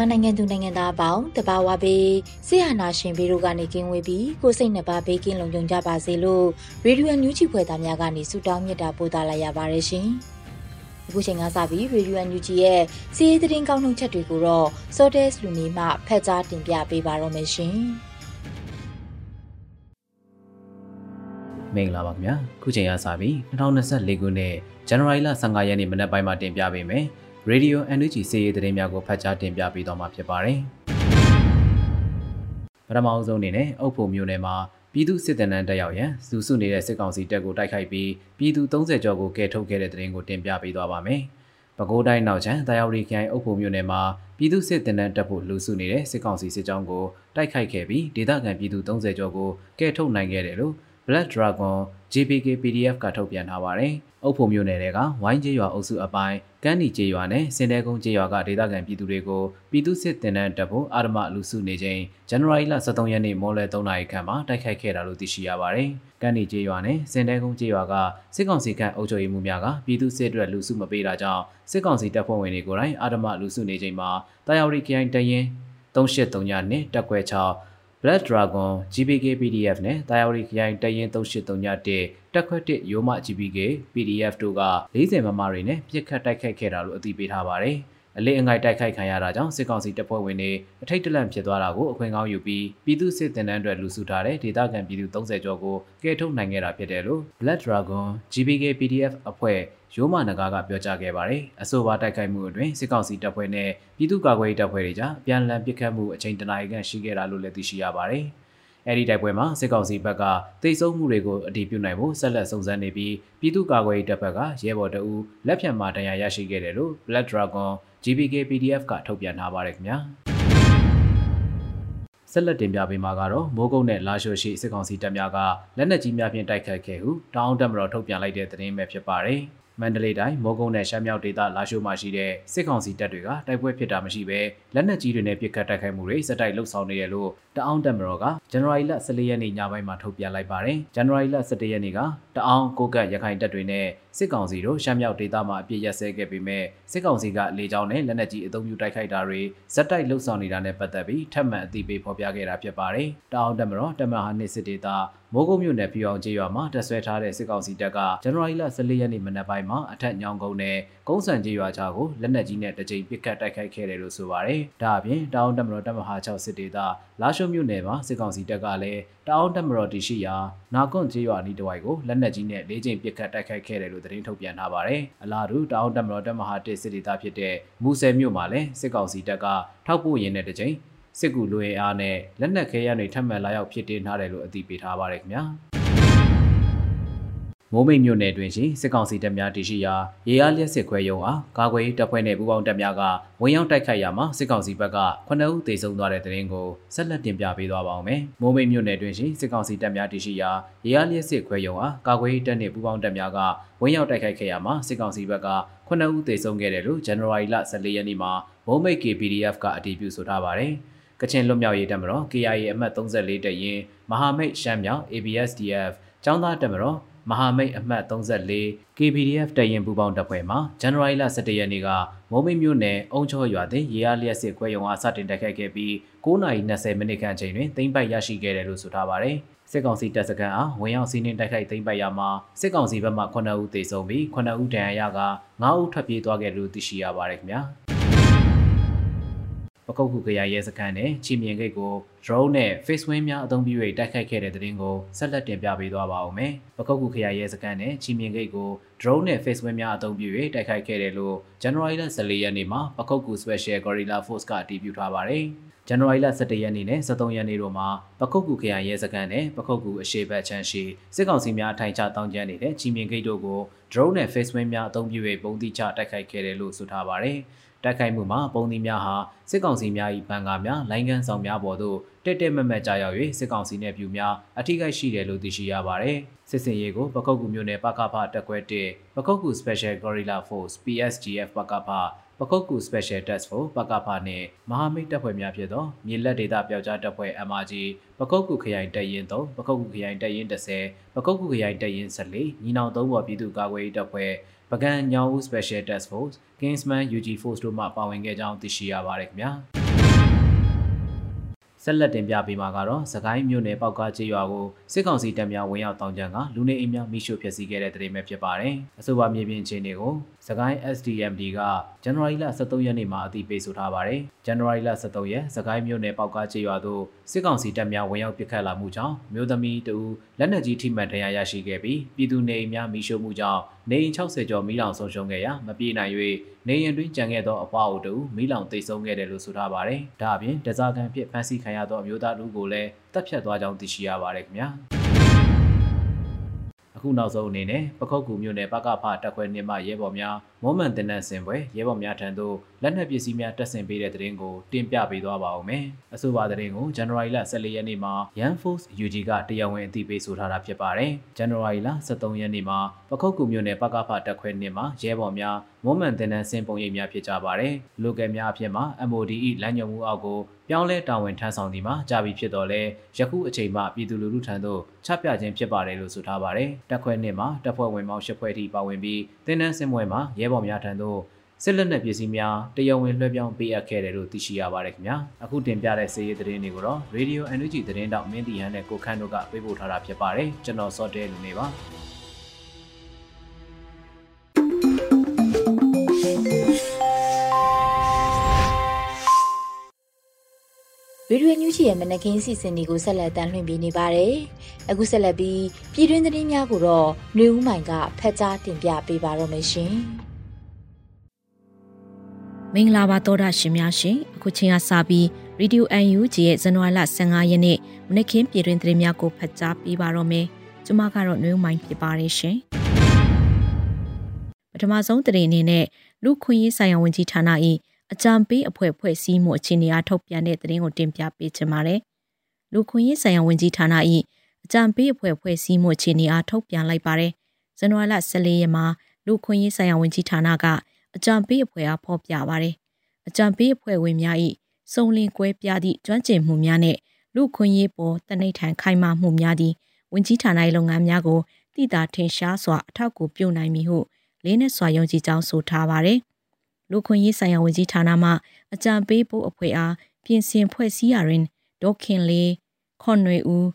မြန်မာနိုင်ငံသူနိုင်ငံသားအပေါင်းတဘာဝပေးဆရာနာရှင်ဘေးတို့ကနေကင်းဝေးပြီးကိုစိတ်နှပါဘေးကင်းလုံခြုံကြပါစေလို့ရေဒီယိုညူချီဖွယ်သားများကနေဆုတောင်းမြတ်တာပို့သလာရပါတယ်ရှင်။အခုချိန်ကစပြီးရေဒီယိုညူချီရဲ့စီးရီးသတင်းကောင်းနှုတ်ချက်တွေကိုတော့ Sortes လူနေမှဖက်ကြားတင်ပြပေးပါတော့မယ်ရှင်။မင်္ဂလာပါခင်ဗျာခုချိန်ရစပြီး2024ခုနှစ်ဇန်နဝါရီလ15ရက်နေ့မနက်ပိုင်းမှာတင်ပြပေးမယ်။ Radio NUG စီးရီးသတင်းများကိုဖတ်ကြားတင်ပြပေးသွားမှာဖြစ်ပါတယ်။ပထမအဆုံးအနေနဲ့အုပ်ဖို့မျိုးနယ်မှာပြည်သူစစ်တပ်နန်းတက်ရောက်ရန်စုစုနေတဲ့စစ်ကောင်စီတပ်ကိုတိုက်ခိုက်ပြီးပြည်သူ30ကျော်ကိုကယ်ထုတ်ခဲ့တဲ့သတင်းကိုတင်ပြပေးသွားပါမယ်။ပဲခူးတိုင်းနောက်ချမ်းတာယာဝတီခိုင်အုပ်ဖို့မျိုးနယ်မှာပြည်သူစစ်တပ်နန်းတက်ဖို့လူစုနေတဲ့စစ်ကောင်စီစစ်ကြောင်းကိုတိုက်ခိုက်ခဲ့ပြီးဒေသခံပြည်သူ30ကျော်ကိုကယ်ထုတ်နိုင်ခဲ့တယ်လို့ Black Dragon JPK PDF ကထုတ်ပြန်ထားပါတယ်။အုပ်ဖို့မျိုးနယ်တွေကဝိုင်းကျေးရွာအုပ်စုအပိုင်းကန်းနီကျေးရွာနဲ့စင်တဲကုန်းကျေးရွာကဒေသခံပြည်သူတွေကိုပြည်သူစစ်တင်တန်းတပ်ဖို့အာရမလူစုနေချိန်ဇန်နဝါရီလ23ရက်နေ့မိုးလယ်3နာရီခန့်မှာတိုက်ခိုက်ခဲ့တာလို့သိရှိရပါတယ်။ကန်းနီကျေးရွာနဲ့စင်တဲကုန်းကျေးရွာကစစ်ကောင်စီကအုပ်ချုပ်ရေးမှူးများကပြည်သူစစ်အတွက်လူစုမပေးတာကြောင့်စစ်ကောင်စီတပ်ဖွဲ့ဝင်တွေကိုယ်တိုင်အာရမလူစုနေချိန်မှာတာယာဝတီခိုင်တရင်383ညနဲ့တက်ခွဲ6 Black Dragon GBK PDF နဲ့တာယာဝတီခရိုင်တရင်3831တက်ခွက်1ရိုးမ GBK PDF တို့က40မမတွေနဲ့ပြစ်ခတ်တိုက်ခိုက်ခဲ့တာလို့အသိပေးထားပါတယ်။ အလေးအငိုက်တိုက်ခိုက်ခံရတာကြောင့်စစ်ကောင်စီတပ်ဖွဲ့ဝင်တွေအထိတ်တလန့်ဖြစ်သွားတာကိုအခွင့်ကောင်းယူပြီးပြည်သူစစ်တင်တန်းအတွက်လူစုထားတဲ့ဒေသခံပြည်သူ30ကျော်ကိုကယ်ထုတ်နိုင်ခဲ့တာဖြစ်တယ်လို့ Black Dragon GBK PDF အဖွဲ့ရိုးမနဂါကပြောကြားခဲ့ပါတယ်။အဆိုပါတိုက်ခိုက်မှုအတွင်းစစ်ကောင်စီတပ်ဖွဲ့နဲ့ပြည်သူ့ကာကွယ်ရေးတပ်ဖွဲ့တွေကြားပြန်လည်ပစ်ခတ်မှုအချိန်တနာရီခန့်ရှိခဲ့တာလို့လည်းသိရှိရပါတယ်။အဲဒီတိုက်ပွဲမှာစစ်ကောင်စီဘက်ကတိတ်ဆုံးမှုတွေကိုအတည်ပြုနိုင်ဖို့ဆက်လက်စုံစမ်းနေပြီးပြည်သူ့ကာကွယ်ရေးတပ်ဘက်ကရဲဘော်တအူလက်ဖြတ်မှာတရားရရှိခဲ့တယ်လို့ Black Dragon GBK PDF ကထုတ်ပြန်ထားပါတယ်ခင်ဗျာဆက်လက်တင်ပြပေးမှာကတော့မိုးကုတ်နဲ့လာရှိုရှိစစ်ကောင်စီတပ်များကလက်နက်ကြီးများဖြင့်တိုက်ခတ်ခဲ့ဟုတောင်းတမတော်ထုတ်ပြန်လိုက်တဲ့သတင်းပဲဖြစ်ပါတယ်။ မန္တလေးတိုင်းမိုးကုတ်နဲ့ရှမ်းမြောက်ဒေသလာရှိုးမှာရှိတဲ့စစ်ကောင်စီတပ်တွေကတိုက်ပွဲဖြစ်တာမရှိဘဲလက်နက်ကြီးတွေနဲ့ပစ်ခတ်တိုက်ခိုက်မှုတွေစက်တိုက်လှုပ်ဆောင်နေတယ်လို့တအောင်းတပ်မတော်ကဇန်နဝါရီလ14ရက်နေ့ညပိုင်းမှာထုတ်ပြန်လိုက်ပါတယ်။ဇန်နဝါရီလ17ရက်နေ့ကတအောင်းကိုကတ်ရခိုင်တပ်တွေနဲ့စစ်ကောင်စီတို့ရှမ်းမြောက်ဒေသမှာအပြစ်ရက်စဲခဲ့ပေမဲ့စစ်ကောင်စီကလေကြောင်းနဲ့လက်နက်ကြီးအုံပြုတိုက်ခိုက်တာတွေဇက်တိုက်လှုပ်ဆောင်နေတာနဲ့ပတ်သက်ပြီးထပ်မံအသိပေးဖော်ပြခဲ့တာဖြစ်ပါတယ်။တအောင်းတပ်မတော်တပ်မဟာနှစ်စစ်ဒေသ မိုးကုတ်မြို့နယ်ပြည်အောင်ကျေးရွာမှာတပ်ဆွဲထားတဲ့စစ်ကောင်စီတပ်ကဇန်နဝါရီလ14ရက်နေ့မနက်ပိုင်းမှာအထက်ညောင်ကုန်းနဲ့ကုန်းစံကျေးရွာကြားကိုလက်နက်ကြီးနဲ့တကြိမ်ပစ်ခတ်တိုက်ခိုက်ခဲ့တယ်လို့ဆိုပါတယ်။ဒါအပြင်တောင်တမတော်တပ်မဟာ6စစ်ဒေသလာရှုံမြို့နယ်မှာစစ်ကောင်စီတပ်ကလည်းတောင်တမတော်တရှိရာနာကွန်ကျေးရွာနီးတဝိုက်ကိုလက်နက်ကြီးနဲ့၄ကြိမ်ပစ်ခတ်တိုက်ခိုက်ခဲ့တယ်လို့သတင်းထုတ်ပြန်ထားပါတယ်။အလားတူတောင်တမတော်တပ်မဟာ1စစ်ဒေသဖြစ်တဲ့မူဆယ်မြို့မှာလည်းစစ်ကောင်စီတပ်ကထောက်ပို့ရင်းတဲ့တကြိမ် စစ်ကူလူရင်အားနဲ့လက်နက်ခဲယမ်းတွေထပ်မံလာရောက်ဖြစ်တင်ထားတယ်လို့အသိပေးထားပါတယ်ခင်ဗျာမိုးမိတ်မြို့နယ်တွင်ရှိစစ်ကောင်စီတပ်များတရှိရာရေအားလျက်စစ်ခွဲရုံအားကာကွယ်တပ်ဖွဲ့နှင့်ပူးပေါင်းတပ်များကဝင်ရောက်တိုက်ခိုက်ရာမှာစစ်ကောင်စီဘက်က9ဦးသေဆုံးသွားတဲ့တဲ့ရင်ကိုဆက်လက်တင်ပြပေးသွားပါောင်းမယ်။မိုးမိတ်မြို့နယ်တွင်ရှိစစ်ကောင်စီတပ်များတရှိရာရေအားလျက်စစ်ခွဲရုံအားကာကွယ်တပ်နှင့်ပူးပေါင်းတပ်များကဝင်ရောက်တိုက်ခိုက်ခဲ့ရာမှာစစ်ကောင်စီဘက်က9ဦးသေဆုံးခဲ့တယ်လို့ဇန်နဝါရီလ14ရက်နေ့မှာမိုးမိတ် KPDF ကအတည်ပြုဆိုထားပါတယ်။ ကချင်လွတ်မြောက်ရေးတပ်မတော် KIA အမှတ်34တပ်ရင်းမဟာမိတ်ရှမ်းမြောက် ABSDF ចောင်းသားတပ်မတော်မဟာမိတ်အမှတ်34 KPDF တရင်ပူပေါင်းတပ်ဖွဲ့မှဇန်နဝါရီလ17ရက်နေ့ကမိုးမိတ်မြို့နယ်အုံချောရွာတွင်ရေအားလျက်စစ်ခွဲရုံအားစတင်တိုက်ခိုက်ခဲ့ပြီး9:20မိနစ်ခန့်အချိန်တွင်သိမ်းပိုက်ရရှိခဲ့တယ်လို့ဆိုထားပါတယ်စစ်ကောင်စီတပ်စခန်းအားဝင်ရောက်စီးနင်းတိုက်ခိုက်သိမ်းပိုက်ရမှာစစ်ကောင်စီဘက်မှ9ဦးသေဆုံးပြီး9ဦးဒဏ်ရာရက9ဦးထွက်ပြေးသွားခဲ့လို့သိရှိရပါတယ်ခင်ဗျာ ပကုတ်ခုခရိုင်ရဲစခန်းနဲ့ချီမြင်ဂိတ်ကို drone နဲ့ face wing များအသုံးပြု၍တိုက်ခိုက်ခဲ့တဲ့တဲ့တင်ကိုဆက်လက်တင်ပြပေးသွားပါဦးမယ်။ပကုတ်ခုခရိုင်ရဲစခန်းနဲ့ချီမြင်ဂိတ်ကို drone နဲ့ face wing များအသုံးပြု၍တိုက်ခိုက်ခဲ့တယ်လို့ January 14ရက်နေ့မှာပကုတ်ခု Special Gorilla Force ကအတည်ပြုထားပါတယ်။ဇန်နဝါရီလ17ရက်နေ့နဲ့23ရက်နေ့တို့မှာပခုတ်ကူခရိုင်ရဲစခန်းနဲ့ပခုတ်ကူအရှေ့ဘက်ချမ်းရှိစစ်ကောင်စီများအထိုင်ချတောင်းကျမ်းနေတဲ့ချီမြင်ဂိတ်တို့ကို drone နဲ့ face wing များအသုံးပြု၍ပုံတိချတိုက်ခိုက်ခဲ့တယ်လို့ဆိုထားပါတယ်။ တိုက်ခိုက်မှုမှာပုံသီးများဟာစစ်ကောင်စီများ၏ဘန်ကာများလိုင်းကန်ဆောင်များပေါ်သို့တက်တက်မက်မက်ကြာရောက်၍စစ်ကောင်စီနှင့်ပြူများအထိကိရှိတယ်လို့သိရှိရပါတယ်။စစ်စင်ရေးကိုပကုတ်ကူမြို့နယ်ပကဖတက်ခွဲ1ပကုတ်ကူ Special Gorilla Force PSGF ပကဖပခုတ်ကူ Special Task Force ပကဖနှင့်မဟာမိတ်တပ်ဖွဲ့များဖြစ်သောမြေလက်ဒေသပျောက်ကြားတပ်ဖွဲ့ MRG ပခုတ်ကူခရိုင်တပ်ရင်း3ပခုတ်ကူခရိုင်တပ်ရင်း10ပခုတ်ကူခရိုင်တပ်ရင်း14ညီနောင်သုံးဘော်ပြည်သူ့ကာကွယ်ရေးတပ်ဖွဲ့ ပကံညောင်ဦး Special Task Force Kingsman UG Force တို့မှပါဝင်ခဲ့ကြောင်းသိရှိရပါတယ်ခင်ဗျာဆက်လက်တင်ပြပေးမှာကတော့စကိုင်းမြို့နယ်ပေါက်ကားကျေးရွာကိုစစ်ကောင်စီတပ်များဝင်ရောက်တောင်းကြံကလူနေအိမ်များမိရှုဖျက်ဆီးခဲ့တဲ့တဲ့တင်ပဲဖြစ်ပါတယ်။အဆိုပါမြေပြင်အခြေအနေကို စကိုင်း SDMD ကဇန်နဝါရီလ23ရက်နေ့မှာအသိပေးဆိုထားပါတယ်။ဇန်နဝါရီလ23ရက်စကိုင်းမြို့နယ်ပေါက်ကားကျေးရွာသို့စစ်ကောင်စီတပ်များဝင်ရောက်ပစ်ခတ်လာမှုကြောင့်မြို့သမီးတူလက်နက်ကြီးထိမှန်ဒဏ်ရာရရှိခဲ့ပြီးပြည်သူနေအိမ်များမိရှုမှုကြောင့်နေအိမ်60ကျော်မိလောင်ဆုံးရှုံးခဲ့ရာမပြေနိုင်၍နေရင်တွင်ကြံခဲ့သောအပွားအိုတူမိလောင်တိတ်ဆုံးခဲ့တယ်လို့ဆိုထားပါတယ်။ဒါအပြင်တစားကန်ဖြစ်ဖမ်းဆီးခံရသောအမျိုးသားလူကိုလည်းတပ်ဖြတ်သွားကြောင်းသိရှိရပါတယ်ခင်ဗျာ။ အခုနောက်ဆုံးအနေနဲ့ပခုတ်ကူမြို့နယ်ပကဖတက်ခွဲနေမှရဲဘော်များမောမန်တင်နန်းစင်ပွဲရဲဘော်များထံသို့ လက်နက်ပစ္စည်းများတက်ဆင်ပေးတဲ့တဲ့ရင်ကိုတင်ပြပေးသွားပါဦးမယ်။အဆိုပါတဲ့ရင်ကိုဇန်နဝါရီလ14ရက်နေ့မှာ Yan Force UG ကတရားဝင်အသိပေးဆိုထားတာဖြစ်ပါတယ်။ဇန်နဝါရီလ23ရက်နေ့မှာပခုတ်ကူမြို့နယ်ပကဖတက်ခွဲနေမှရဲဘော်များမောမန်တင်နန်းစင်ပုံရိပ်များဖြစ်ကြပါတယ်။လိုကယ်များအဖြစ်မှာ MOD ၏လမ်းညွှန်မှုအောက်ကိုပြောင်းလဲတာဝန်ထမ်းဆောင်သည်မှာကြာပြီဖြစ်တော်လဲယခုအချိန်မှပြည်သူလူထုထံသို့ချပြခြင်းဖြစ်ပါတယ်လို့ဆိုထားပါတယ်။တက်ခွဲနှစ်မှာတပ်ဖွဲ့ဝင်ပေါင်း၈ဖွဲ့ထိပါဝင်ပြီးတင်းနှန်းစင်ပွဲမှာရဲဘော်များထံသို့ စစ်လက်နက်ပစ္စည်းများတရားဝင်လွှဲပြောင်းပေးအပ်ခဲ့တယ်လို့သိရှိရပါတယ်ခင်ဗျာအခုတင်ပြတဲ့စီးရီးသတင်းတွေကိုတော့ Radio NUG သတင်းတောက်မင်းတီဟန်နဲ့ကိုခန့်တို့ကပေးပို့ထားတာဖြစ်ပါတယ်ကျွန်တော်စောတဲလူနေပါဗီဒီယိုညူးချီရဲ့မနက်ခင်းစီစဉ်တွေကိုဆက်လက်တမ်းလွှင့်ပေးနေပါတယ်။အခုဆက်လက်ပြီးပြည်တွင်းသတင်းများကိုတော့ຫນွေဦးမိုင်ကဖတ်ကြားတင်ပြပေးပါတော့မယ်ရှင်။ မင်္ဂလာပါသောတာရှင်များရှင်။အခုချိန်ကစပြီး Radio UNG ရဲ့ဇန်နဝါရီလ15ရက်နေ့မနက်ခင်းပြည်တွင်းသတင်းများကိုဖတ်ကြားပေးပါတော့မယ်။ကျွန်မကတော့ຫນွေဦးမိုင်ဖြစ်ပါတယ်ရှင်။ပထမဆုံးသတင်းအနေနဲ့လူခွင့်ရေးဆိုင်ရာဝန်ကြီးဌာန၏အကြံပေးအဖွဲ့ဖွဲ့စည်းမှုအခြေအနေအားထုတ်ပြန်တဲ့သတင်းကိုတင်ပြပေးချင်ပါတယ်။လူခွင့်ရေးဆိုင်ရာဝန်ကြီးဌာန၏အကြံပေးအဖွဲ့ဖွဲ့စည်းမှုအခြေအနေအားထုတ်ပြန်လိုက်ပါတယ်။ဇန်နဝါရီလ14ရက်မှာလူခွင့်ရေးဆိုင်ရာဝန်ကြီးဌာနက အကြံပေးအဖွဲ့အားဖော်ပြပါတယ်။အကြံပေးအဖွဲ့ဝင်များ၏စုံလင်ကွဲပြားသည့်ကျွမ်းကျင်မှုများနဲ့လူခွင့်ရေးပေါ်တနိဋ္ဌာန်ခိုင်မာမှုများသည့်ဝန်ကြီးဌာန၏လုပ်ငန်းများကိုတည်တာထင်ရှားစွာအထောက်အကူပြုနိုင်မည်ဟုလေးနဲ့စွာယုံကြည်ကြောင်းဆိုထားပါတယ်။လူခွင့်ရေးဆိုင်ရာဝန်ကြီးဌာနမှအကြံပေးဖို့အဖွဲ့အားပြင်ဆင်ဖွဲ့စည်းရာတွင်ဒေါခင်လေးခွန်နွေဦး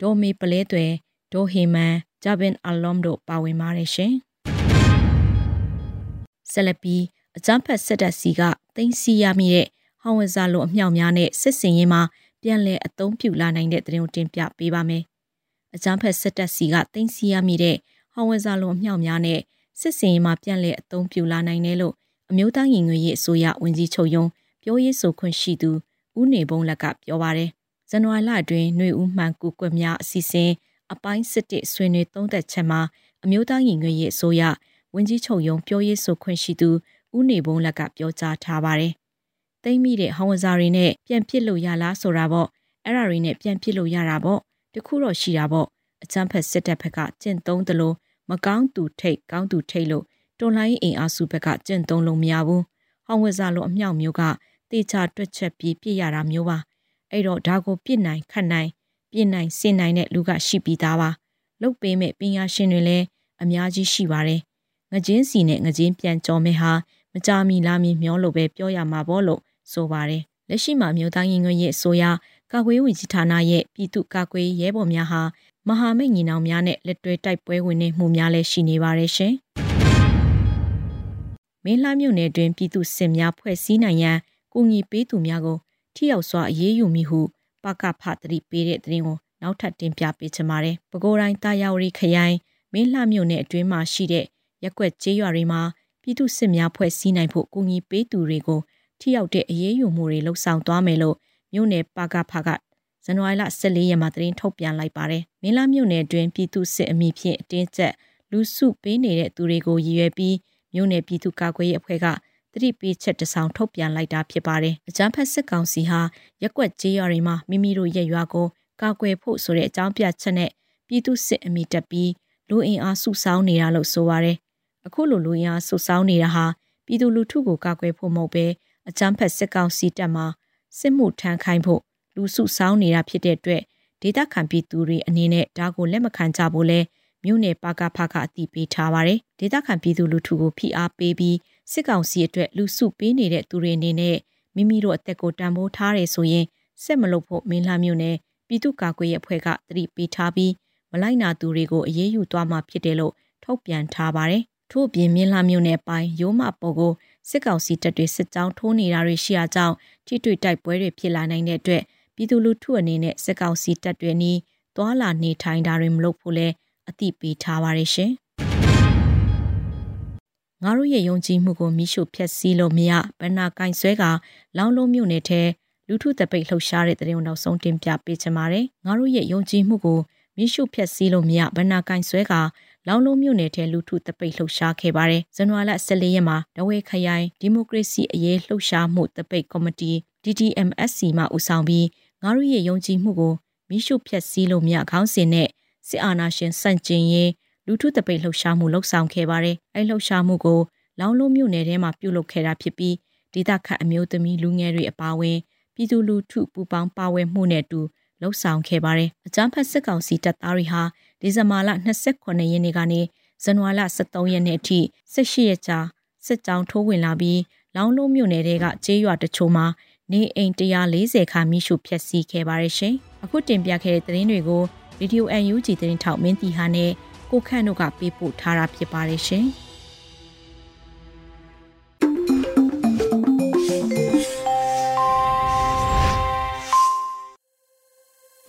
ဒေါ်မေပလဲတွေဒေါ်ဟေမန်ဂျာဘင်အလုံးတို့ပါဝင်ပါတယ်ရှင် ဆလပီအကြံဖက်စစ်တပ်စီကတင်စီရမိတဲ့ဟောင်းဝဇာလိုအမြောက်များနဲ့စစ်စင်ရေးမှာပြန်လည်အသုံးပြုလာနိုင်တဲ့သတင်းကိုတင်ပြပေးပါမယ်။အကြံဖက်စစ်တပ်စီကတင်စီရမိတဲ့ဟောင်းဝဇာလိုအမြောက်များနဲ့စစ်စင်ရေးမှာပြန်လည်အသုံးပြုလာနိုင်တယ်လို့အမျိုးသားရင်ငွေရေးအစိုးရဝန်ကြီးချုပ်ယုံပြောရေးဆိုခွင့်ရှိသူဦးနေဘုံလက်ကပြောပါရယ်ဇန်နဝါရီလအတွင်းຫນွေဦးမှန်ကူကွက်များအစီအစဉ်အပိုင်းစစ်တစ်ဆွေးနွေးသုံးသက်ချက်မှာအမျိုးသားရင်ငွေရေးအစိုးရ ဝန်ကြီးချုပ်ယုံပြောရေးဆိုခွင့်ရှိသူဦးနေဘုံလက်ကပြောကြားထားပါတယ်။သိမ့်မိတဲ့ဟောင်းဝဇာတွေနဲ့ပြန်ပြစ်လို့ရလားဆိုတာပေါ့အဲ့ဒါတွေနဲ့ပြန်ပြစ်လို့ရတာပေါ့တခုတော့ရှိတာပေါ့အချမ်းဖက်စစ်တပ်ဘက်ကကျင့်သုံးသလိုမကောင်းသူထိတ်ကောင်းသူထိတ်လို့တော်လိုင်းအင်အားစုဘက်ကကျင့်သုံးလို့မရဘူး။ဟောင်းဝက်စားလိုအမြောက်မျိုးကတေချာတွက်ချက်ပြီးပြစ်ရတာမျိုးပါ။အဲ့တော့ဒါကိုပြစ်နိုင်ခတ်နိုင်ပြစ်နိုင်စင်နိုင်တဲ့လူကရှိပြီးသားပါ။လုတ်ပေးမဲ့ပညာရှင်တွေလည်းအများကြီးရှိပါတယ်။ ငကြင်းစီနဲ့ငကြင်းပြန်ကြော်မဲ့ဟာမကြမီလာမီမျောလို့ပဲပြောရမှာပေါ့လို့ဆိုပါတယ်။လက်ရှိမှာမြို့သားရင်ငွေရဲ့အစိုးရကာကွယ်ဝင်ကြီးဌာနရဲ့ပြည်သူ့ကာကွယ်ရဲဘော်များဟာမဟာမိတ်ညီနောင်များနဲ့လက်တွဲတိုက်ပွဲဝင်နေမှုများလည်းရှိနေပါတယ်ရှင်။မင်းလှမြို့နယ်တွင်ပြည်သူစစ်များဖွဲ့စည်းနိုင်ရန်ကူညီပေးသူများကိုထိရောက်စွာအရေးယူမိဟုပကဖသတိပေးတဲ့သတင်းကိုနောက်ထပ်တင်ပြပေးချင်ပါတယ်။ပဲခူးတိုင်းတာယာဝတီခရိုင်မင်းလှမြို့နယ်အတွင်းမှာရှိတဲ့ ရက်ွက်ကျေးရွာတွေမှာပြည်သူစစ်များဖွဲ့စည်းနိုင်ဖို့ကူညီပေးသူတွေကိုထိရောက်တဲ့အရေးယူမှုတွေလှုံ့ဆော်သွားမယ်လို့မြို့နယ်ပါကဖကဇန်နဝါရီလ14ရက်မှာသတင်းထုတ်ပြန်လိုက်ပါတယ်။မင်းလာမြို့နယ်အတွင်းပြည်သူစစ်အမိဖြင့်အတင်းကျပ်လူစုပေးနေတဲ့သူတွေကိုရည်ရွယ်ပြီးမြို့နယ်ပြည်သူ့ကာကွယ်ရေးအဖွဲ့ကတတိပေးချက်တဆောင်ထုတ်ပြန်လိုက်တာဖြစ်ပါတယ်။အကြမ်းဖက်စစ်ကောင်စီဟာရက်ွက်ကြေးရွာတွေမှာမိမိတို့ရဲ့ရွာကိုကာကွယ်ဖို့ဆိုတဲ့အကြောင်းပြချက်နဲ့ပြည်သူစစ်အမိတက်ပြီးလူအင်အားစုဆောင်းနေတာလို့ဆိုပါတယ်။ အခုလိုလူအင်အားစုဆောင်းနေတာဟာပြည်သူလူထုကိုကာကွယ်ဖို့မဟုတ်ဘဲအကြမ်းဖက်စစ်ကောင်စီတပ်မှစစ်မှုထမ်းခိုင်းဖို့လူစုဆောင်းနေတာဖြစ်တဲ့အတွက်ဒေသခံပြည်သူတွေအနေနဲ့ဒါကိုလက်မခံကြဖို့လဲမြို့နယ်ပါကဖကအတိပေးထားပါတယ်။ဒေသခံပြည်သူလူထုကိုဖိအားပေးပြီးစစ်ကောင်စီအတွက်လူစုပေးနေတဲ့သူတွေအနေနဲ့မိမိတို့အသက်ကိုတန်ဖိုးထားရဆိုရင်စစ်မလုပ်ဖို့မင်းလာမြို့နယ်ပြည်သူ့ကာကွယ်ရေးအဖွဲ့ကတတိပေးထားပြီးမလိုက်နာသူတွေကိုအရေးယူသွားမှာဖြစ်တယ်လို့ထုတ်ပြန်ထားပါတယ်။ ထို့အပြင်မြင်းလာမြို့နယ်ပိုင်းရိုးမပေါ်ကိုစစ်ကောင်စီတပ်တွေစစ်ကြောင်းထိုးနေတာတွေရှိရာကြောင့်ထိတွေ့တိုက်ပွဲတွေဖြစ်လာနိုင်တဲ့အတွက်ပြည်သူလူထုအနေနဲ့စစ်ကောင်စီတပ်တွေနီးသွာလာနေထိုင်တာတွေမလုပ်ဖို့လဲအသိပေးထားပါရရှင်။ငါတို့ရဲ့ယုံကြည်မှုကိုမိရှုဖျက်ဆီးလို့မရဘဏ္ဍာကင်ဆွဲကလောင်းလုံးမြို့နယ်ထဲလူထုတပိတ်လှုပ်ရှားတဲ့တဲ့ုံနောက်ဆုံးတင်ပြပေးချင်ပါတယ်။ငါတို့ရဲ့ယုံကြည်မှုကိုမိရှုဖျက်ဆီးလို့မရဘဏ္ဍာကင်ဆွဲက လောင်လုံးမြို့နယ်ထဲလူထုတပိတ်လှုပ်ရှားခဲ့ပါတယ်။ဇန်နဝါရီ14ရက်မှာဒဝဲခရိုင်ဒီမိုကရေစီအရေးလှုပ်ရှားမှုတပိတ်ကော်မတီ DDMSC မှဦးဆောင်ပြီးငါတို့ရဲ့ယုံကြည်မှုကိုမိရှုဖျက်ဆီးလို့မရခေါင်းစဉ်နဲ့စစ်အာဏာရှင်စန့်ကျင်ရေးလူထုတပိတ်လှုပ်ရှားမှုလှုပ်ဆောင်ခဲ့ပါတယ်။အဲလှုပ်ရှားမှုကိုလောင်လုံးမြို့နယ်ထဲမှာပြုလုပ်ခဲ့တာဖြစ်ပြီးဒေသခံအမျိုးသမီးလူငယ်တွေအပါအဝင်ပြည်သူလူထုပူပေါင်းပါဝင်မှုနဲ့အတူ လှုပ်ဆောင်ခဲ့ပါတယ်။အကြမ်းဖက်စစ်ကောင်စီတပ်သားတွေဟာဒီဇင်ဘာလ28ရက်နေ့ကနေဇန်နဝါရီလ23ရက်နေ့အထိ18ရက်ကြာစစ်ကြောင်းထိုးဝင်လာပြီးလောင်းလုံးမြို့နယ်တွေကကျေးရွာတချို့မှာနေအိမ်140ခါမိရှုဖျက်ဆီးခဲ့ပါတယ်ရှင်။အခုတင်ပြခဲ့တဲ့သတင်းတွေကို Radio UNG သတင်းထောက်မင်းတီဟာနဲ့ကိုခန့်တို့ကပေးပို့ထားတာဖြစ်ပါတယ်ရှင်။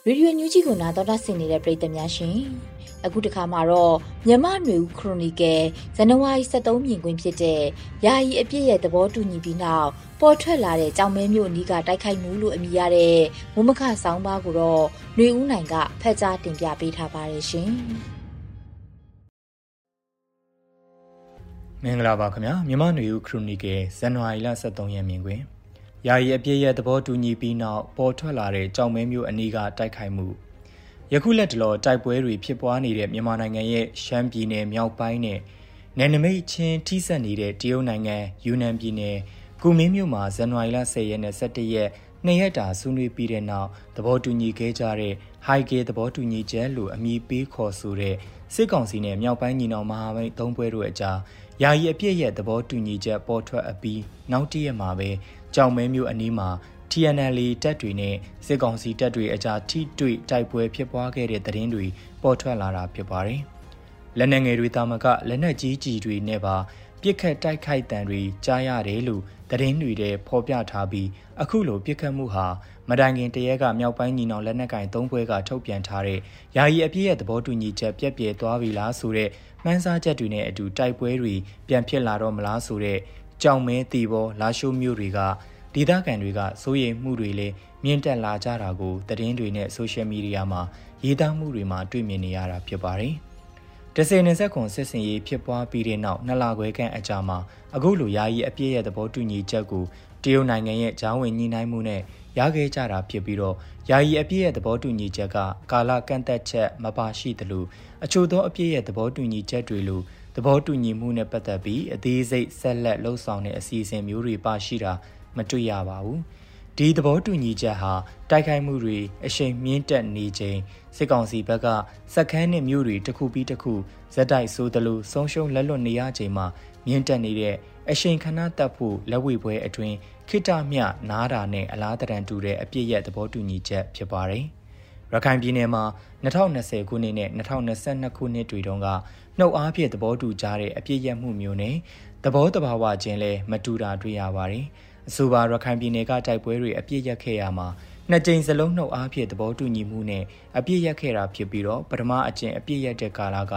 ရေဒီယိုညူးကြီးကိုနာတော်တာဆင်နေတဲ့ပရိသတ်များရှင်အခုတခါမှာတော့မြမနွေဦးခရိုနီကယ်ဇန်နဝါရီ23မြင်ကွင်းဖြစ်တဲ့ယာယီအပြည့်ရဲ့သဘောတူညီပြီးနောက်ပေါ်ထွက်လာတဲ့ကြောင်မဲမျိုးအနီးကတိုက်ခိုက်မှုလို့အမည်ရတဲ့မုံမခဆောင်းပါးကိုတော့နွေဦးနိုင်ကဖက်ကြားတင်ပြပေးထားပါတယ်ရှင်မင်္ဂလာပါခင်ဗျာမြမနွေဦးခရိုနီကယ်ဇန်နဝါရီလ23ရက်မြင်ကွင်း ယာယီအပြည့်ရဲ့သဘောတူညီပြီးနောက်ပေါ်ထွက်လာတဲ့ကြောင်မဲမျိုးအနီးကတိုက်ခိုက်မှုယခုလက်တလောတိုက်ပွဲတွေဖြစ်ပွားနေတဲ့မြန်မာနိုင်ငံရဲ့ရှမ်းပြည်နယ်မြောက်ပိုင်းနဲ့နယ်နိမိတ်ချင်းထိစပ်နေတဲ့တရုတ်နိုင်ငံယူနန်ပြည်နယ်ကူမင်းမြို့မှာဇန်နဝါရီလ10ရက်နဲ့17ရက်နှစ်ရက်တာဆွေးနွေးပြီးတဲ့နောက်သဘောတူညီခဲ့ကြတဲ့ High Gate သဘောတူညီချက်လို့အမည်ပေးခေါ်ဆိုတဲ့စစ်ကောင်စီနဲ့မြောက်ပိုင်းညီနောင်မဟာမိတ်သုံးပွဲတို့အကြားယာယီအပြည့်ရဲ့သဘောတူညီချက်ပေါ်ထွက်အပြီးနောက်တရက်မှာပဲ ကြောင်မဲမျိုးအနီးမှာ TNL တပ်တွေနဲ့စစ်ကောင်စီတပ်တွေအကြားထိတွေ့တိုက်ပွဲဖြစ်ပွားခဲ့တဲ့သတင်းတွေပေါ်ထွက်လာတာဖြစ်ပါတယ်။လက်နက်ငယ်တွေတာမကလက်နက်ကြီးကြီးတွေနဲ့ပါပြစ်ခတ်တိုက်ခိုက်တံတွေကြားရတယ်လို့သတင်းတွေထဲဖော်ပြထားပြီးအခုလိုပြစ်ခတ်မှုဟာမတိုင်ခင်တရက်ကမြောက်ပိုင်းညီနောင်လက်နက်ကင်သုံးဘွဲကထုတ်ပြန်ထားတဲ့ယာယီအပြည့်ရဲ့သဘောတူညီချက်ပြက်ပြဲသွားပြီလားဆိုတဲ့မှန်းဆချက်တွေနဲ့အတူတိုက်ပွဲတွေပြန်ဖြစ်လာတော့မလားဆိုတဲ့ ကြောင်မဲတီဘောလာရှိုးမျိုးတွေကဒေသခံတွေကစိုးရိမ်မှုတွေလည်းမြင့်တက်လာကြတာကိုသတင်းတွေနဲ့ဆိုရှယ်မီဒီယာမှာရေးသားမှုတွေမှာတွေ့မြင်နေရတာဖြစ်ပါတယ်။တဆယ်နှစ်ဆက်ခွန်စစ်စင်ရေးဖြစ်ပွားပြီးတဲ့နောက်နှစ်လခွဲခန့်အကြာမှာအခုလိုယာယီအပြည့်ရဲ့သဘောတူညီချက်ကိုတရုတ်နိုင်ငံရဲ့ဂျားဝင်ညှိနှိုင်းမှုနဲ့ရခဲ့ကြတာဖြစ်ပြီးတော့ယာယီအပြည့်ရဲ့သဘောတူညီချက်ကကာလကန့်သက်ချက်မပါရှိသလိုအချို့သောအပြည့်ရဲ့သဘောတူညီချက်တွေလို သဘောတူညီမှုနဲ့ပတ်သက်ပြီးအသေးစိတ်ဆက်လက်လှုပ်ဆောင်တဲ့အစီအစဉ်မျိုးတွေပါရှိတာမတွေ့ရပါဘူးဒီသဘောတူညီချက်ဟာတိုက်ခိုက်မှုတွေအရှိန်မြင့်တက်နေချိန်စစ်ကောင်စီဘက်ကစက်ခန်းနဲ့မြို့တွေတစ်ခုပြီးတစ်ခုဇက်တိုက်ဆိုသလိုဆုံးရှုံးလက်လွတ်နေရချိန်မှာမြင့်တက်နေတဲ့အရှိန်ခဏတက်ဖို့လက်ဝဲပွဲအတွင်းခိတမြနားတာနဲ့အလားတရန်တူတဲ့အပြစ်ရဲ့သဘောတူညီချက်ဖြစ်ပါတယ်။ရခိုင်ပြည်နယ်မှာ2020ခုနှစ်နဲ့2022ခုနှစ်တွေတုန်းက နှုတ်အားဖြင့်သဘောတူကြတဲ့အပြစ်ရမှုမျိုးနဲ့သဘောတဘာဝချင်းလဲမတူတာတွေ့ရပါတယ်။အဆိုပါရခိုင်ပြည်နယ်ကတိုက်ပွဲတွေအပြစ်ရက်ခဲ့ရမှာနှစ်ကြိမ်စလုံးနှုတ်အားဖြင့်သဘောတူညီမှုနဲ့အပြစ်ရက်ခဲ့တာဖြစ်ပြီးတော့ပထမအကျင့်အပြစ်ရက်တဲ့ကာလက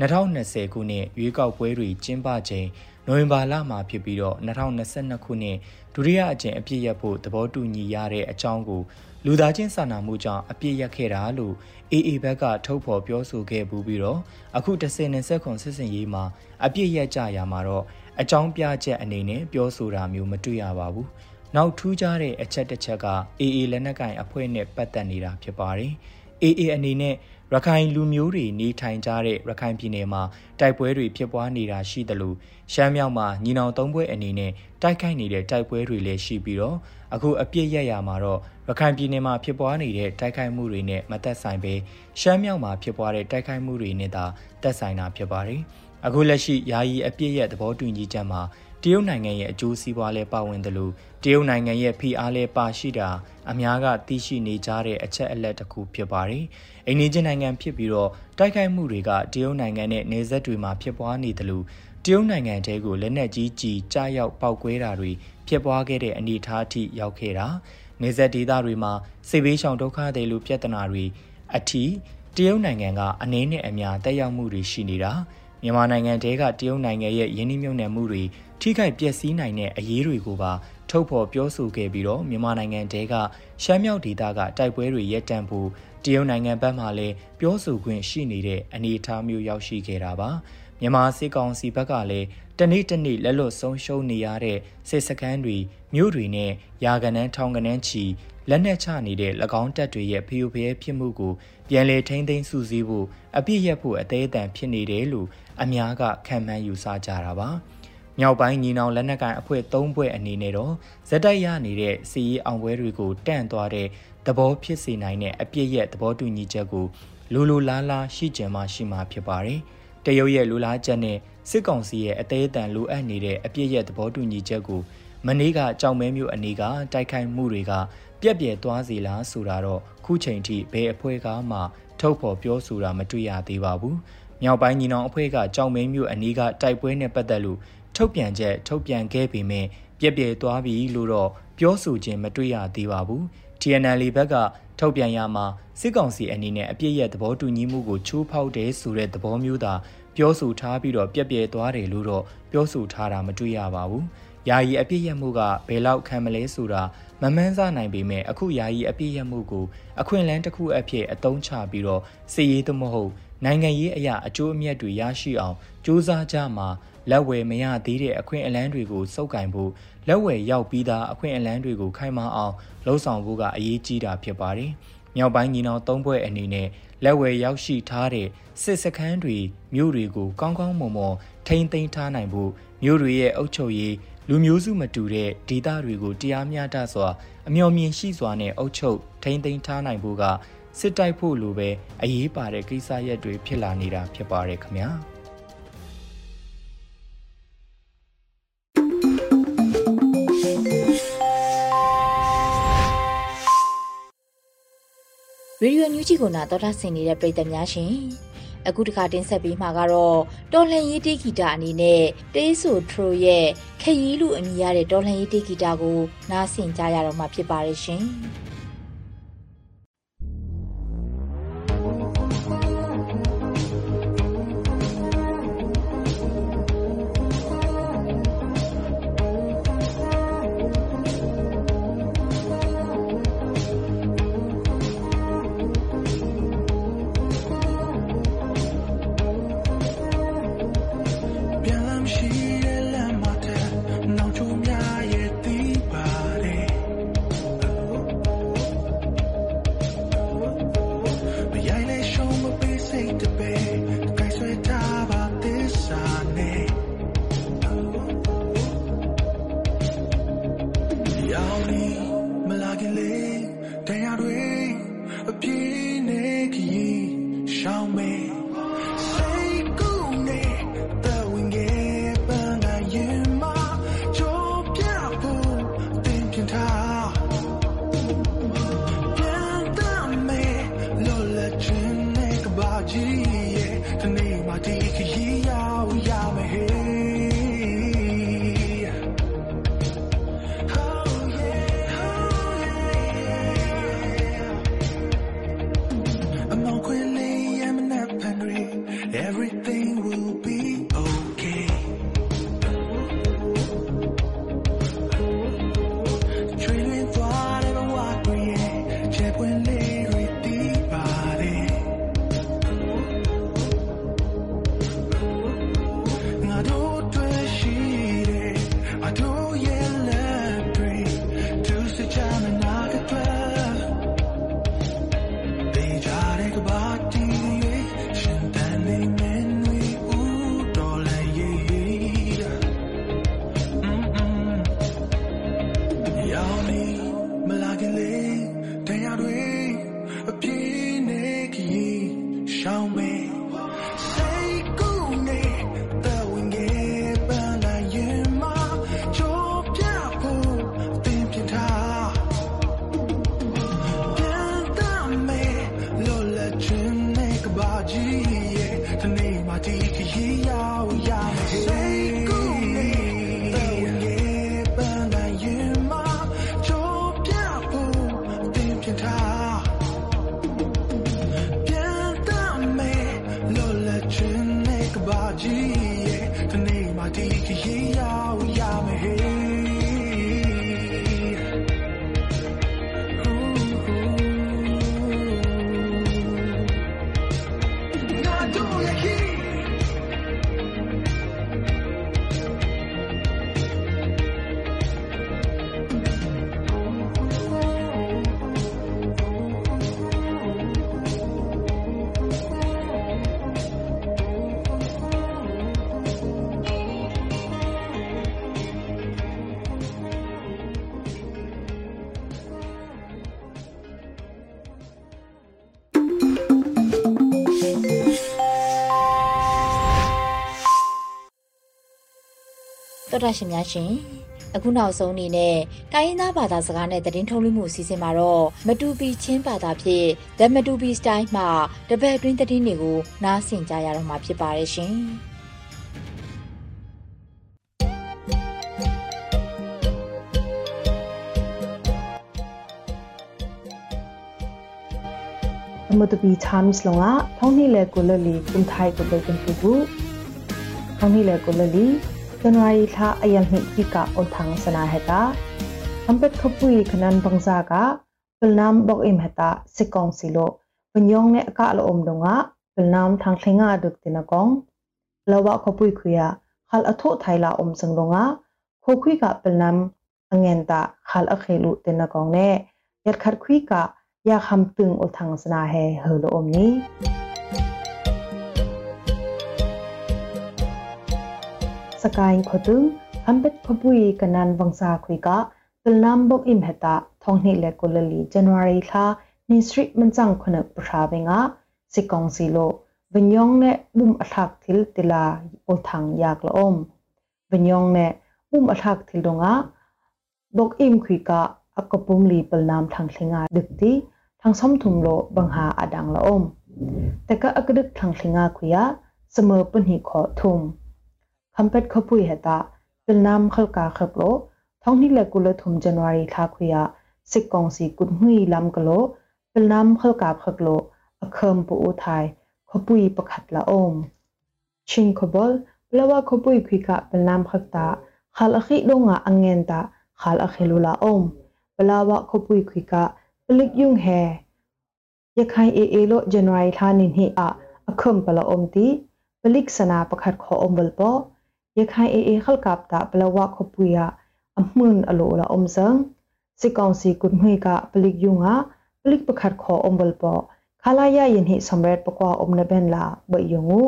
2020ခုနှစ်ရွေးကောက်ပွဲတွေကျင်းပချိန်နိုဝင်ဘာလမှာဖြစ်ပြီးတော့2022ခုနှစ်ဒုတိယအကြိမ်အပြည့်ရဖို့သဘောတူညီရတဲ့အကြောင်းကို လူသားချင်းစာနာမှုကြောင့်အပြည့်ရခဲ့တာလို့ AA ဘက်ကထုတ်ဖော်ပြောဆိုခဲ့ဘူးပြီးတော့အခု10နဲ့ဆက်ခွန်စစ်စင်ရေးမှာအပြည့်ရကြရမှာတော့အကြောင်းပြချက်အနေနဲ့ပြောဆိုတာမျိုးမတွေ့ရပါဘူး။နောက်ထူးခြားတဲ့အချက်တစ်ချက်က AA လက်နက်ကင်အဖွဲ့နဲ့ပတ်သက်နေတာဖြစ်ပါတယ်။ AA အနေနဲ့ရခိုင်လူမျိုးတွေနေထိုင်ကြတဲ့ရခိုင်ပြည်နယ်မှာတိုက်ပွဲတွေဖြစ်ပွားနေတာရှိသလိုရှမ်းမြောက်မှာညီနောင်သုံးဘွဲအနေနဲ့တိုက်ခိုက်နေတဲ့တိုက်ပွဲတွေလည်းရှိပြီးတော့အခုအပြစ်ရရမှာတော့ ရခိုင်ပြည်နယ်မှာဖြစ်ပွားနေတဲ့တိုက်ခိုက်မှုတွေနဲ့မသက်ဆိုင်ပဲရှမ်းမြောက်မှာဖြစ်ပွားတဲ့တိုက်ခိုက်မှုတွေနဲ့သာသက်ဆိုင်တာဖြစ်ပါတယ်။အခုလက်ရှိယာယီအပြစ်ရသဘောတူညီချက်မှာတရုတ်နိုင်ငံရဲ့အကျိုးစီးပွားလဲပါဝင်တယ်လို့တရုတ်နိုင်ငံရဲ့ဖိအားလဲပါရှိတာအများကသိရှိနေကြတဲ့အချက်အလက်တစ်ခုဖြစ်ပါတယ်။အိန္ဒိယနိုင်ငံဖြစ်ပြီးတော့တိုက်ခိုက်မှုတွေကတရုတ်နိုင်ငံနဲ့နေဆက်တွေမှာဖြစ်ပွားနေတယ်လို့တရုတ်နိုင်ငံတဲကိုလက်နက်ကြီးကြီးကြားရောက်ပောက်ကွဲတာတွေဖြစ်ပွားခဲ့တဲ့အနေအထားအထိရောက်ခဲ့တာ နေဆက်ဒေသတွေမှာစစ်ဘေးရှောင်ဒုက္ခတွေလိုပြဿနာတွေအထိတရုတ်နိုင်ငံကအနေနဲ့အများတက်ရောက်မှုတွေရှိနေတာမြန်မာနိုင်ငံတဲကတရုတ်နိုင်ငံရဲ့ယင်းနှိမ့်မြုံနယ်မှုတွေထိခိုက်ပျက်စီးနိုင်တဲ့အရေးတွေကိုပါထုတ်ဖော်ပြောဆိုခဲ့ပြီးတော့မြန်မာနိုင်ငံတဲကရှမ်းမြောက်ဒေသကတိုက်ပွဲတွေရပ်တန့်ဖို့တရုတ်နိုင်ငံဘက်မှလည်းပြောဆိုခွင့်ရှိနေတဲ့အနေအထားမျိုးရောက်ရှိခဲ့တာပါမြန်မာစစ်ကောင်စီဘက်ကလည်းတနေ့တနေ့လက်လွတ်ဆုံးရှုံးနေရတဲ့စစ်စခန်းတွေ မြို့တွေနဲ့ယာကနန်းထောင်ကနန်းချီလက်နက်ချနေတဲ့၎င်းတပ်တွေရဲ့ဖျို့ဖျဲဖြစ်မှုကိုပြန်လည်ထိန်းသိမ်းစုစည်းဖို့အပြည့်ရဖို့အသေးအတန်ဖြစ်နေတယ်လို့အများကခံမှန်းယူဆကြတာပါ။မြောက်ပိုင်းညီနောင်လက်နက်ကိုင်အဖွဲ့၃ဘွဲ့အနေနဲ့တော့ဇက်တိုက်ရနေတဲ့စီရေးအောင်ပွဲတွေကိုတန့်သွားတဲ့သဘောဖြစ်စေနိုင်တဲ့အပြစ်ရဲ့သဘောတူညီချက်ကိုလိုလိုလားလားရှိကြမှာရှိမှာဖြစ်ပါတယ်။တရုတ်ရဲ့လူလားချက်နဲ့စစ်ကောင်စီရဲ့အသေးအတန်လိုအပ်နေတဲ့အပြစ်ရဲ့သဘောတူညီချက်ကို မနေ့ကကြောင်မဲမျိုးအနေကတိုက်ခိုက်မှုတွေကပြက်ပြဲသွားစီလားဆိုတာတော့ခုချိန်ထိဘယ်အဖွဲ့ကမှထုတ်ဖော်ပြောဆိုတာမတွေ့ရသေးပါဘူး။မြောက်ပိုင်းညီနောင်အဖွဲ့ကကြောင်မဲမျိုးအနီးကတိုက်ပွဲနဲ့ပတ်သက်လို့ထုတ်ပြန်ချက်ထုတ်ပြန်ခဲ့ပေမဲ့ပြက်ပြဲသွားပြီလို့တော့ပြောဆိုခြင်းမတွေ့ရသေးပါဘူး TNL ဘက်ကထုတ်ပြန်ရမှာစစ်ကောင်စီအနေနဲ့အပြစ်ရဲ့သဘောတူညီမှုကိုချိုးဖောက်တယ်ဆိုတဲ့သဘောမျိုးသာပြောဆိုထားပြီးတော့ပြက်ပြဲသွားတယ်လို့တော့ပြောဆိုထားတာမတွေ့ရပါဘူး ယာယီအပြစ်ရမှုကဘယ်လောက်ခံမလဲဆိုတာမမှန်းဆနိုင်ပေမဲ့အခုယာယီအပြစ်ရမှုကိုအခွင့်အလန်းတစ်ခုအဖြစ်အသုံးချပြီးတော့စီရေးသမဟုတ်နိုင်ငံရေးအရာအကျိုးအမြတ်တွေရရှိအောင်စ조사ကြမှာလက်ဝယ်မရသေးတဲ့အခွင့်အလန်းတွေကိုစုပ်ကင်ဖို့လက်ဝယ်ရောက်ပြီးသားအခွင့်အလန်းတွေကိုခိုင်မာအောင်လှုံ့ဆော်ဖို့ကအရေးကြီးတာဖြစ်ပါတယ်။မြောက်ပိုင်းညီနောင်သုံးဘွဲ့အနေနဲ့လက်ဝယ်ရောက်ရှိထားတဲ့စစ်စခန်းတွေမြို့တွေကိုကောင်းကောင်းမွန်မွန်ထိန်းသိမ်းထားနိုင်ဖို့မြို့တွေရဲ့အုပ်ချုပ်ရေး လူမျိုးစုမတူတဲ့ဒေသတွေကိုတရားမျှတစွာအမျှော်မြင်ရှိစွာနဲ့အုပ်ချုပ်ထိန်းသိမ်းထားနိုင်ဖို့ကစစ်တိုက်ဖို့လိုပဲအရေးပါတဲ့ကိစ္စရပ်တွေဖြစ်လာနေတာဖြစ်ပါတယ်ခင်ဗျာ။ရေဒီယိုညူးကြီးကိုနာတော်တာဆင်နေတဲ့ပရိသတ်များရှင် အခုတခါတင်ဆက်ပေးမှာကတော့တော်လှန်ရေးတေးဂီတာအနေနဲ့တေးဆိုထရိုရဲ့ခရီးလူအမည်ရတဲ့တော်လှန်ရေးတေးဂီတာကိုနားဆင်ကြရတော့မှာဖြစ်ပါတယ်ရှင်။ around. တော်တာရှင်များရှင်အခုနောက်ဆုံးအနေနဲ့တိုင်းရင်းသားဘာသာစကားနဲ့သတင်းထုတ်လွှင့်မှုအစီအစဉ်မှာတော့မတူပီချင်းဘာသာဖြင့် The မတူပီ Style မှတပတ်အတွင်းသတင်းတွေကိုနားဆင်ကြရတော့မှာဖြစ်ပါတယ်ရှင်မတူပီ times လောကထောင်းနေလေကိုလလီကွန်ထိုင်ကိုလေကန်ပူဘူးထောင်းနေလေကိုလလီ January tha ayal hni ki ka on thang sana heta ampet khapui khanan bangza ka pilnam bok im heta sikong silo punyong ne ka lo om donga pilnam thang thlenga duk tina kong lawa khapui khuya khal atho thaila om sang donga khokhui ka pilnam angen ta khal a khelu tina kong ne yat khat khui ka ya kham tung ol thang sana he helo om ni สกายขดุงอัมเบตขบุยกันนันวังซาคุยกะตุลนามบกอิมเฮตาทองนี่เลกุลลีจันวารีลานิสริมันจังขนปราเบงะสิกองสิโลวิญญองเนบุมอัทักทิลติลาโอทังยากละอมวิญญองเนบุมอัทักทิลดงะบกอิมคุยกะอักปุมลีปลนามทางเลิงาดึกตีทางซ้อมทุมโลบังหาอดังละอมแต่ก็อักดึกทางเลิงาคุยะเสมอปนหิขอทุม คำเป็ดขบุยเหตาเป็นน้ำขลกาขบโลท้องนี่แหละกุลทุมจันวารีทาคุยาสิกองสีกุดหุยลำกโลเป็นน้ำขลกาขบโลอเคิมปูอุทัยขบุยประคัดละอมชิงขบลแปลว่าขบุยคุยกะเป็นน้ำขลตาขาลอขิดงะอังเงินตาขาลอขิลุละอมแปลว่าขบุยคุยกะปลิกยุ่งแฮยะไคเอเอโลจันวารีทานินฮิอะอเคิมปละอมตีปลิกสนาประคัดขออมบลปอ ยากให้เอเอขลกับตาเปลวะขบุยาอัมมุนอโลละอมซังสิกองสีกุดมุยกะปลิกยุงะปลิกประคัดขออมบลปอခလာရရင်ဟိစမရက်ပကွာအုံနဘန်လာဘယငူ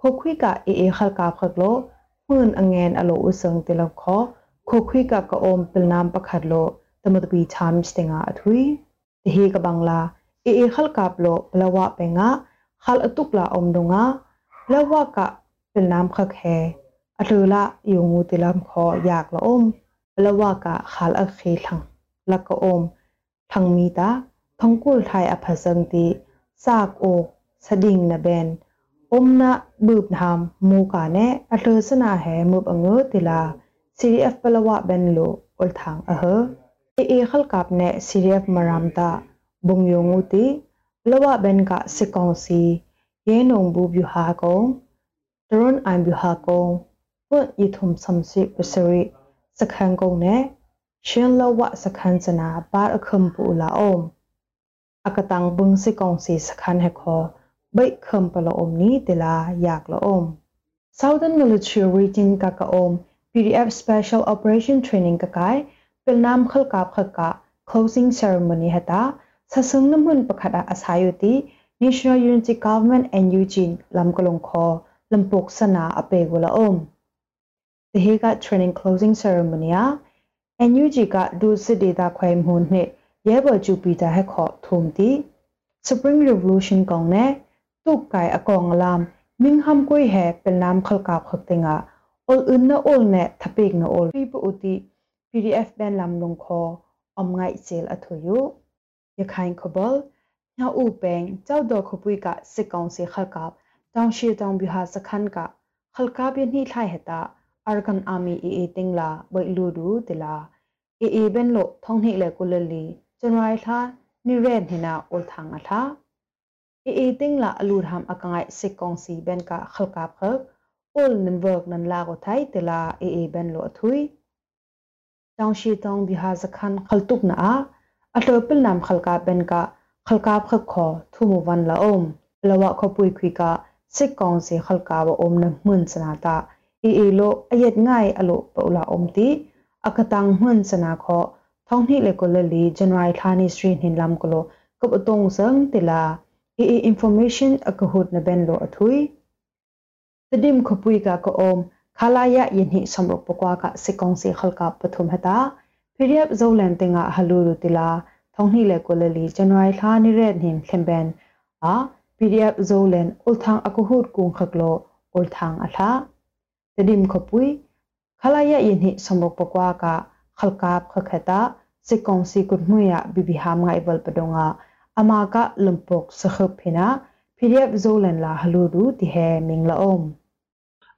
ခိုခွိကအေအေခလကဖကလိုဟွန်းအငန်အလိုဥစံတေလခောခိုခွိကကအုံပလနမ်ပခတ်လိုတမတပီချမ်စတင်ငါအထွီတဟေကဘင်္ဂလာအေအေခလကပလိုဘလဝပေငါခလအတုကလာအုံဒုံငါဘလဝကပလနမ်ခက် อัตละอยู่งูติลำคออยากละอมละว่ากะขาลอักเคทังละก็อมทังมีตาทังกุลไทยอภัสังติซากโอกสดิงนะเบนอมนะบืบนามมูกาเนอัตสนาแหมืบอังเอติลาซีรีเอฟปละวะเบนโลอลทางอเฮเอเอขลกับเนซีรีเอฟมารามตาบุงยงอุติละวะเบนกะสิกองซีเยนงบูบยูฮากงตรนอันบูฮากง ပွတ်ဤထုံစမ်စီပစရီစခန်ကုံနဲ့ရှင်လဝစခန်စနာပါအခမ်ပူလာအုံအကတန်ဘုံစီကောင်စီစခန်ဟခောဘိခမ်ပလောအုံနီတလာယက်လောအုံ Southern Military Region ka ka om PDF Special Operation Training ka kai pilnam khal kap khaka closing ceremony hata sasung namun pakhada asayuti National Unity Government and Eugene lamkolong kho lampok sana apegula om the Haga training closing ceremony a NUG ka du sidde da khwai mun ne yebo Jupiter he kho thum ti Spring Revolution kong ne tu kai akong lam ming ham koi he pel nam khal ka khok tenga ol un na ol ne thapik na ol pi pu uti PDF ben lam lung kho om ngai sel athoyu yakhain khobal nya u peng chau do khopui ka sikong se khal ka tang shi tang bi ha sakhan ka khalka bi ni thlai heta arkan army ee tingla boi lu du tila ee ben lo thong ni le kulali janwai tha ni red hina ol thang a tha ee tingla alu ram akangai sikong si ben ka khalka phak ol nan work nan la go thai tila ee ben lo thui တောင်ရှိတောင်ဘီဟာ ဇခန်ခလတုကနာအလှပလနမ်ခလကာပန်ကခလကာဖခခောထုမဝန်လာအုံးလဝခပွိခွိကစစ်ကောင်စီခလကာဝအုံးနမွန်းစနာတာအီအီလိုအယက်ငိုင်အလိုပူလာအုံးတီအကတန်မွန်းစနာခောထောင်းနှိလေကိုလလီဇန်နဝါရီခါနီစထရီနှင်လမ်ကလိုကပ်အတုံးစံတီလာအီအီ information အကဟုတ်နဘန်လိုအထွေတဒီမ်ခပွိကကောအုံး khalaya yinhi samrok pokwa ka sikong si khalka pathum hata phiriap zolan tenga haluru tila thongni le kolali january tha ni re him themben a phiriap zolan ulthang akuhut kung khaklo ulthang atha tedim khopui khalaya yinhi samrok pokwa ka khalka khakhata sikong si kutmuya bibiham ngai bal padonga ama ka တဒီမခပွိခလာယယင်းဟိစမုတ်ပကွာကခလကပ်ခခတာစေကုံစီကုမှုယဘီဘီဟမ်ငိုင်ဘလပဒုံငါအမာကလမ်ပုတ်စခဖိနာဖိရယပ်ဇိုလန်လာဟလူဒူတီဟဲမင်းလာအုံး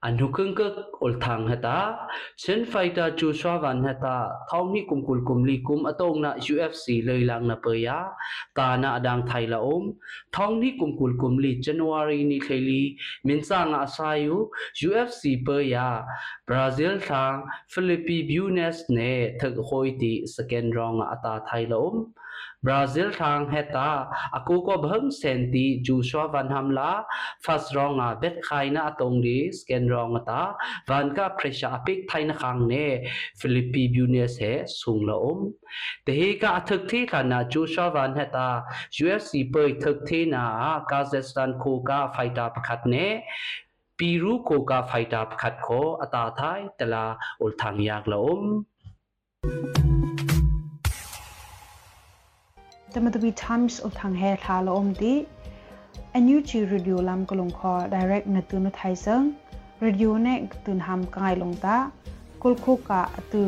anhukung ka olthang hata chen fighter chu swagan hata thauni kumkul kumli kum atong na ufc leilang na paya ta na adang thaila om thauni kumkul kumli january ni kheli minsang asayu ufc paya brazil thang philippines bunes ne thak hoi ti second rong ata thaila om บราซิลทางฟิลิปปีบิวเนสเนถึกโฮยติสแกนรองอาตาไทยละอม Brazil thang heta aku ko bhang senti Joshua van hamla fast ronga bet khaina atong di scan rong ta van ka pressure apik thaina khang ne Philippi Bunes he sung la om te he ka athak thi kana Joshua van heta UFC poi thak thi na Kazakhstan ko ka fighter pakhat ne ปีรูโคกาไฟตาขัดโคอตาทายตลาอุลทางยากละอม tamatabi times of thang he thala om ti anu chi radio lam kolong kho direct na tu na thai sang radio ne tun ham kai long ta kul khu ka atu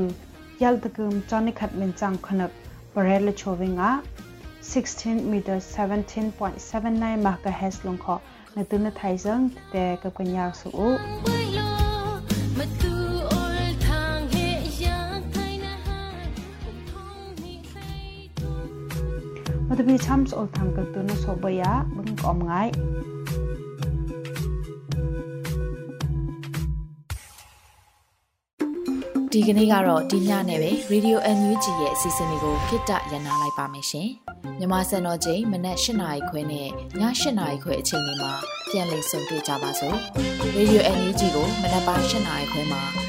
yal takum chani khat min chang khanak parel le chowinga 16 meter 17.79 megahertz long kho na tu na thai sang te ka kanya su to be chams ol thang ka tu na so ba ya bung kom ngai ဒီကနေ့ကတော့ဒီညနဲ့ပဲ Radio NUG ရဲ့အစီအစဉ်လေးကိုခਿੱတရနာလိုက်ပါမယ်ရှင်။မြမစံတော်ချိန်မနက်၈နာရီခွဲနဲ့ည၈နာရီခွဲအချိန်တွေမှာပြန်လည်ဆုံတွေ့ကြပါစို့။ Radio NUG ကိုမနက်ပိုင်း၈နာရီခွဲမှာ